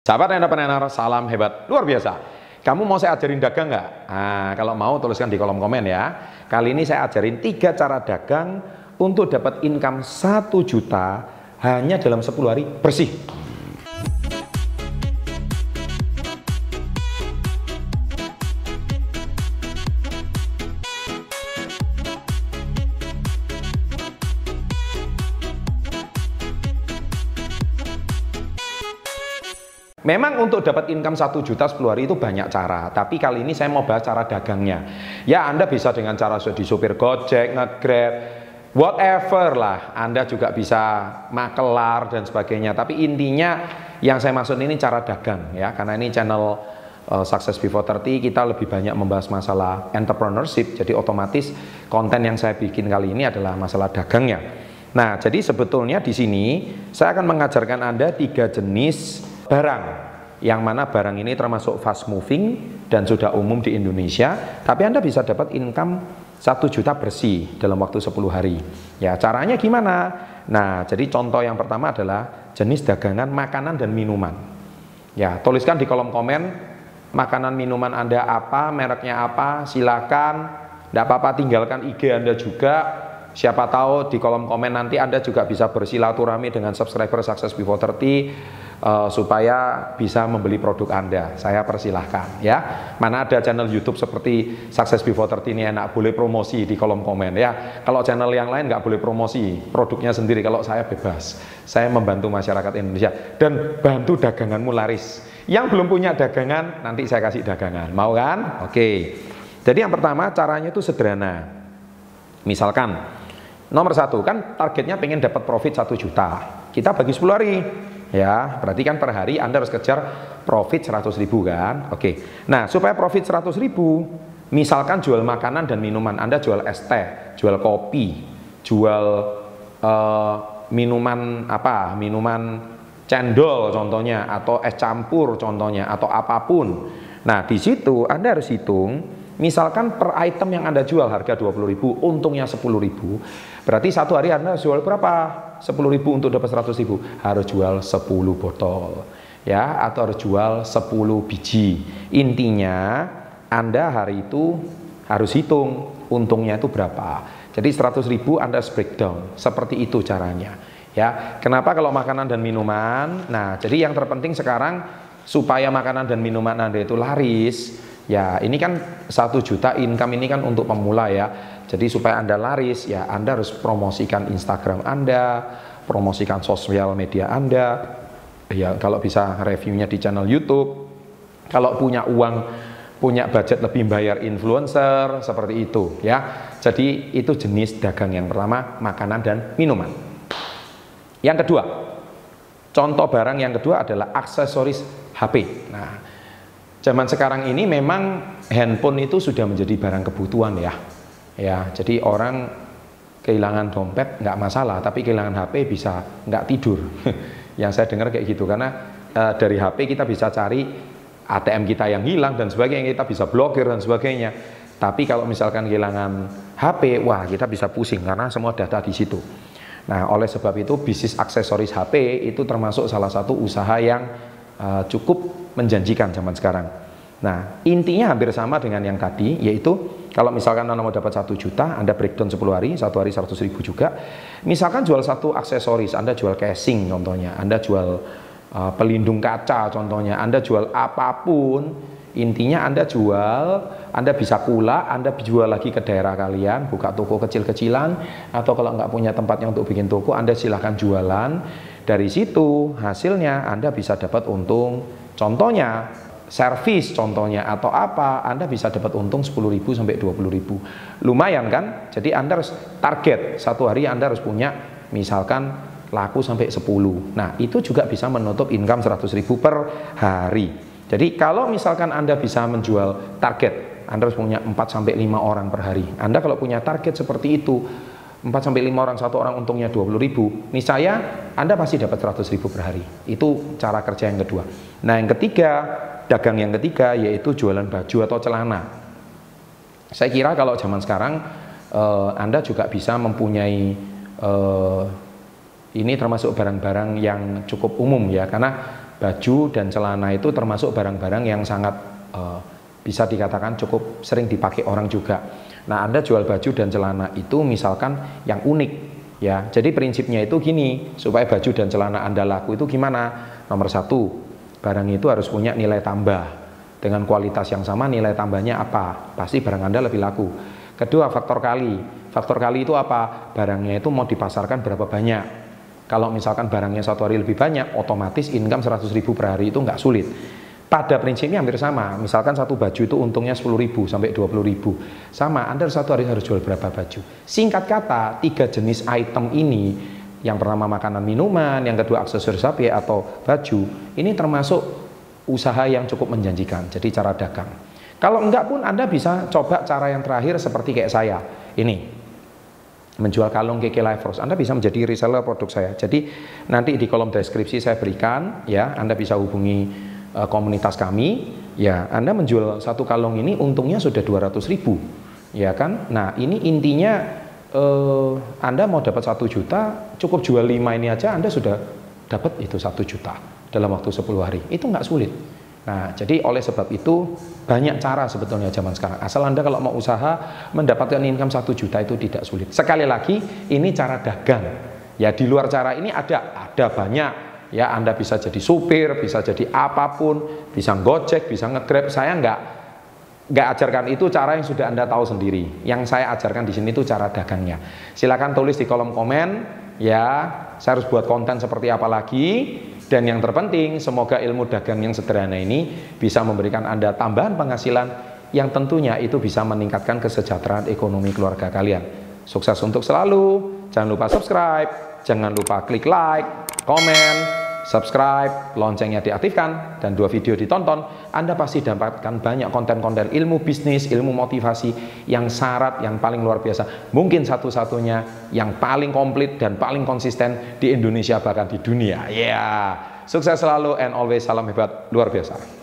Sahabat entrepreneur, salam hebat, luar biasa. Kamu mau saya ajarin dagang nggak? Nah, kalau mau tuliskan di kolom komen ya. Kali ini saya ajarin tiga cara dagang untuk dapat income 1 juta hanya dalam 10 hari bersih. Memang untuk dapat income 1 juta 10 hari itu banyak cara, tapi kali ini saya mau bahas cara dagangnya. Ya Anda bisa dengan cara di supir Gojek, nge-grab, whatever lah. Anda juga bisa makelar dan sebagainya. Tapi intinya yang saya maksud ini cara dagang ya, karena ini channel uh, Success Before 30 kita lebih banyak membahas masalah entrepreneurship. Jadi otomatis konten yang saya bikin kali ini adalah masalah dagangnya. Nah, jadi sebetulnya di sini saya akan mengajarkan Anda tiga jenis barang. Yang mana barang ini termasuk fast moving dan sudah umum di Indonesia tapi Anda bisa dapat income 1 juta bersih dalam waktu 10 hari. Ya caranya gimana? Nah jadi contoh yang pertama adalah jenis dagangan makanan dan minuman. Ya tuliskan di kolom komen makanan minuman Anda apa mereknya apa silakan. Tidak apa-apa tinggalkan IG Anda juga. Siapa tahu di kolom komen nanti Anda juga bisa bersilaturahmi dengan subscriber Success Before 30 uh, supaya bisa membeli produk Anda. Saya persilahkan ya. Mana ada channel YouTube seperti Success Before 30 ini enak boleh promosi di kolom komen ya. Kalau channel yang lain nggak boleh promosi produknya sendiri. Kalau saya bebas, saya membantu masyarakat Indonesia dan bantu daganganmu laris. Yang belum punya dagangan nanti saya kasih dagangan. Mau kan? Oke. Jadi yang pertama caranya itu sederhana. Misalkan nomor satu kan targetnya pengen dapat profit 1 juta. Kita bagi 10 hari ya berarti kan per hari Anda harus kejar profit 100 ribu kan? Oke. Nah supaya profit 100 ribu misalkan jual makanan dan minuman Anda jual es teh jual kopi jual uh, minuman apa? Minuman cendol contohnya atau es campur contohnya atau apa pun. Nah di situ Anda harus hitung Misalkan per item yang Anda jual harga 20.000, untungnya 10.000, berarti satu hari Anda jual berapa? 10.000 untuk dapat 100.000, harus jual 10 botol. Ya, atau harus jual 10 biji. Intinya Anda hari itu harus hitung untungnya itu berapa. Jadi 100.000 Anda breakdown. Seperti itu caranya. Ya, kenapa kalau makanan dan minuman? Nah, jadi yang terpenting sekarang supaya makanan dan minuman Anda itu laris, Ya, ini kan satu juta income ini kan untuk pemula ya. Jadi supaya Anda laris, ya Anda harus promosikan Instagram Anda, promosikan sosial media Anda. Ya, kalau bisa reviewnya di channel YouTube. Kalau punya uang, punya budget lebih bayar influencer seperti itu ya. Jadi itu jenis dagang yang pertama, makanan dan minuman. Yang kedua, contoh barang yang kedua adalah aksesoris HP. Nah, Zaman sekarang ini memang handphone itu sudah menjadi barang kebutuhan ya. Ya, jadi orang kehilangan dompet nggak masalah, tapi kehilangan HP bisa nggak tidur. yang saya dengar kayak gitu karena e, dari HP kita bisa cari ATM kita yang hilang dan sebagainya, kita bisa blokir dan sebagainya. Tapi kalau misalkan kehilangan HP, wah kita bisa pusing karena semua data di situ. Nah, oleh sebab itu bisnis aksesoris HP itu termasuk salah satu usaha yang uh, cukup menjanjikan zaman sekarang. Nah, intinya hampir sama dengan yang tadi, yaitu kalau misalkan Anda mau dapat satu juta, Anda breakdown 10 hari, satu hari 100 ribu juga. Misalkan jual satu aksesoris, Anda jual casing contohnya, Anda jual uh, pelindung kaca contohnya, Anda jual apa pun, intinya Anda jual, Anda bisa pula, Anda jual lagi ke daerah kalian, buka toko kecil-kecilan, atau kalau nggak punya tempatnya untuk bikin toko, Anda silahkan jualan. Dari situ hasilnya Anda bisa dapat untung. Contohnya servis contohnya atau apa Anda bisa dapat untung 10.000 sampai 20.000 lumayan kan? Jadi Anda harus target. Satu hari Anda harus punya misalkan laku sampai 10 nah itu juga bisa menutup income 100.000 per hari. Jadi kalau misalkan Anda bisa menjual target Anda harus punya 4 sampai 5 orang per hari. Anda kalau punya target seperti itu 4 sampai 5 orang satu orang untungnya 20 ribu. Saya Anda pasti dapat 100 ribu per hari. Itu cara kerja yang kedua. Nah yang ketiga dagang yang ketiga yaitu jualan baju atau celana. Saya kira kalau zaman sekarang eh, Anda juga bisa mempunyai eh, ini termasuk barang-barang yang cukup umum ya. Karena baju dan celana itu termasuk barang-barang yang sangat uh, bisa dikatakan cukup sering dipakai orang juga. Nah, Anda jual baju dan celana itu misalkan yang unik ya. Jadi prinsipnya itu gini, supaya baju dan celana Anda laku itu gimana? Nomor satu, barang itu harus punya nilai tambah. Dengan kualitas yang sama nilai tambahnya apa? Pasti barang Anda lebih laku. Kedua, faktor kali. Faktor kali itu apa? Barangnya itu mau dipasarkan berapa banyak? Kalau misalkan barangnya satu hari lebih banyak, otomatis income 100 ribu per hari itu nggak sulit. Pada prinsipnya hampir sama. Misalkan satu baju itu untungnya 10 ribu sampai 20 ribu. Sama, Anda satu hari harus jual berapa baju. Singkat kata, tiga jenis item ini, yang pertama makanan minuman, yang kedua aksesoris sapi atau baju, ini termasuk usaha yang cukup menjanjikan. Jadi cara dagang. Kalau enggak pun Anda bisa coba cara yang terakhir seperti kayak saya. Ini, menjual kalung KK Life Force, Anda bisa menjadi reseller produk saya. Jadi nanti di kolom deskripsi saya berikan ya, Anda bisa hubungi uh, komunitas kami, ya Anda menjual satu kalung ini untungnya sudah 200 ribu, ya kan? Nah ini intinya uh, Anda mau dapat satu juta, cukup jual lima ini aja Anda sudah dapat itu satu juta dalam waktu 10 hari. Itu nggak sulit. Nah, jadi oleh sebab itu banyak cara sebetulnya zaman sekarang. Asal Anda kalau mau usaha mendapatkan income 1 juta itu tidak sulit. Sekali lagi, ini cara dagang. Ya di luar cara ini ada, ada banyak. Ya Anda bisa jadi supir, bisa jadi apa pun, bisa gojek, bisa ngegrab. Saya nggak nggak ajarkan itu cara yang sudah Anda tahu sendiri. Yang saya ajarkan di sini itu cara dagangnya. Silakan tulis di kolom komen ya, saya harus buat konten seperti apa lagi dan yang terpenting, semoga ilmu dagang yang sederhana ini bisa memberikan Anda tambahan penghasilan yang tentunya itu bisa meningkatkan kesejahteraan ekonomi keluarga kalian. Sukses untuk selalu. Jangan lupa subscribe, jangan lupa klik like, komen, subscribe, loncengnya diaktifkan, dan dua video ditonton, Anda pasti dapatkan banyak konten-konten ilmu bisnis, ilmu motivasi yang syarat, yang paling luar biasa. Mungkin satu-satunya yang paling komplit dan paling konsisten di Indonesia bahkan di dunia. Ya, yeah. sukses selalu and always salam hebat luar biasa.